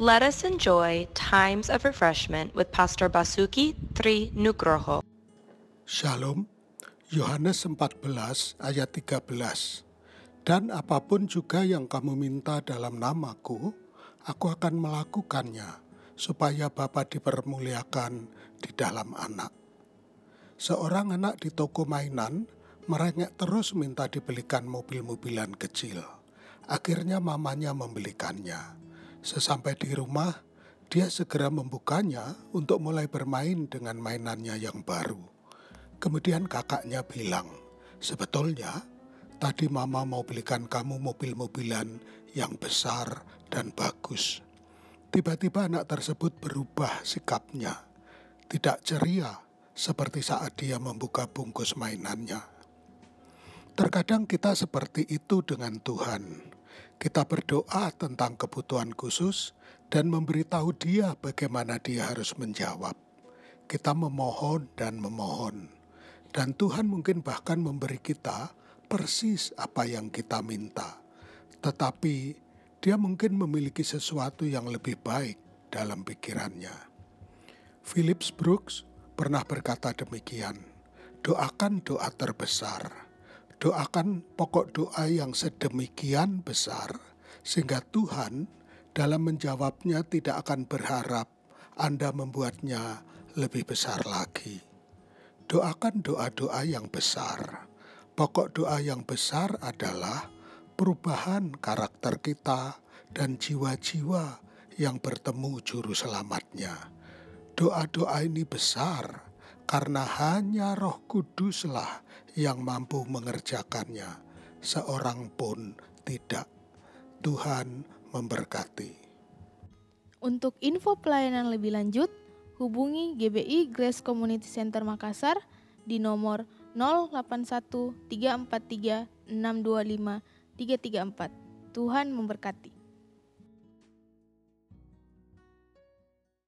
Let us enjoy times of refreshment with Pastor Basuki Tri Nugroho. Shalom, Yohanes 14 ayat 13. Dan apa pun juga yang kamu minta dalam namaku, aku akan melakukannya, supaya Bapa dipermuliakan di dalam anak. Seorang anak di toko mainan merengek terus minta dibelikan mobil-mobilan kecil. Akhirnya mamanya membelikannya. Sesampai di rumah, dia segera membukanya untuk mulai bermain dengan mainannya yang baru. Kemudian kakaknya bilang, sebetulnya tadi mama mau belikan kamu mobil-mobilan yang besar dan bagus. Tiba-tiba anak tersebut berubah sikapnya, tidak ceria seperti saat dia membuka bungkus mainannya. Terkadang kita seperti itu dengan Tuhan. Kita berdoa tentang kebutuhan khusus dan memberitahu dia bagaimana dia harus menjawab. Kita memohon dan memohon. Dan Tuhan mungkin bahkan memberi kita persis apa yang kita minta. Tetapi dia mungkin memiliki sesuatu yang lebih baik dalam pikirannya. Phillips Brooks pernah berkata demikian, doakan doa terbesar doakan pokok doa yang sedemikian besar sehingga Tuhan dalam menjawabnya tidak akan berharap Anda membuatnya lebih besar lagi. Doakan doa-doa yang besar. Pokok doa yang besar adalah perubahan karakter kita dan jiwa-jiwa yang bertemu juru selamatnya. Doa-doa ini besar karena hanya Roh Kuduslah yang mampu mengerjakannya. Seorang pun tidak. Tuhan memberkati. Untuk info pelayanan lebih lanjut, hubungi GBI Grace Community Center Makassar di nomor 081 343 625 334. Tuhan memberkati.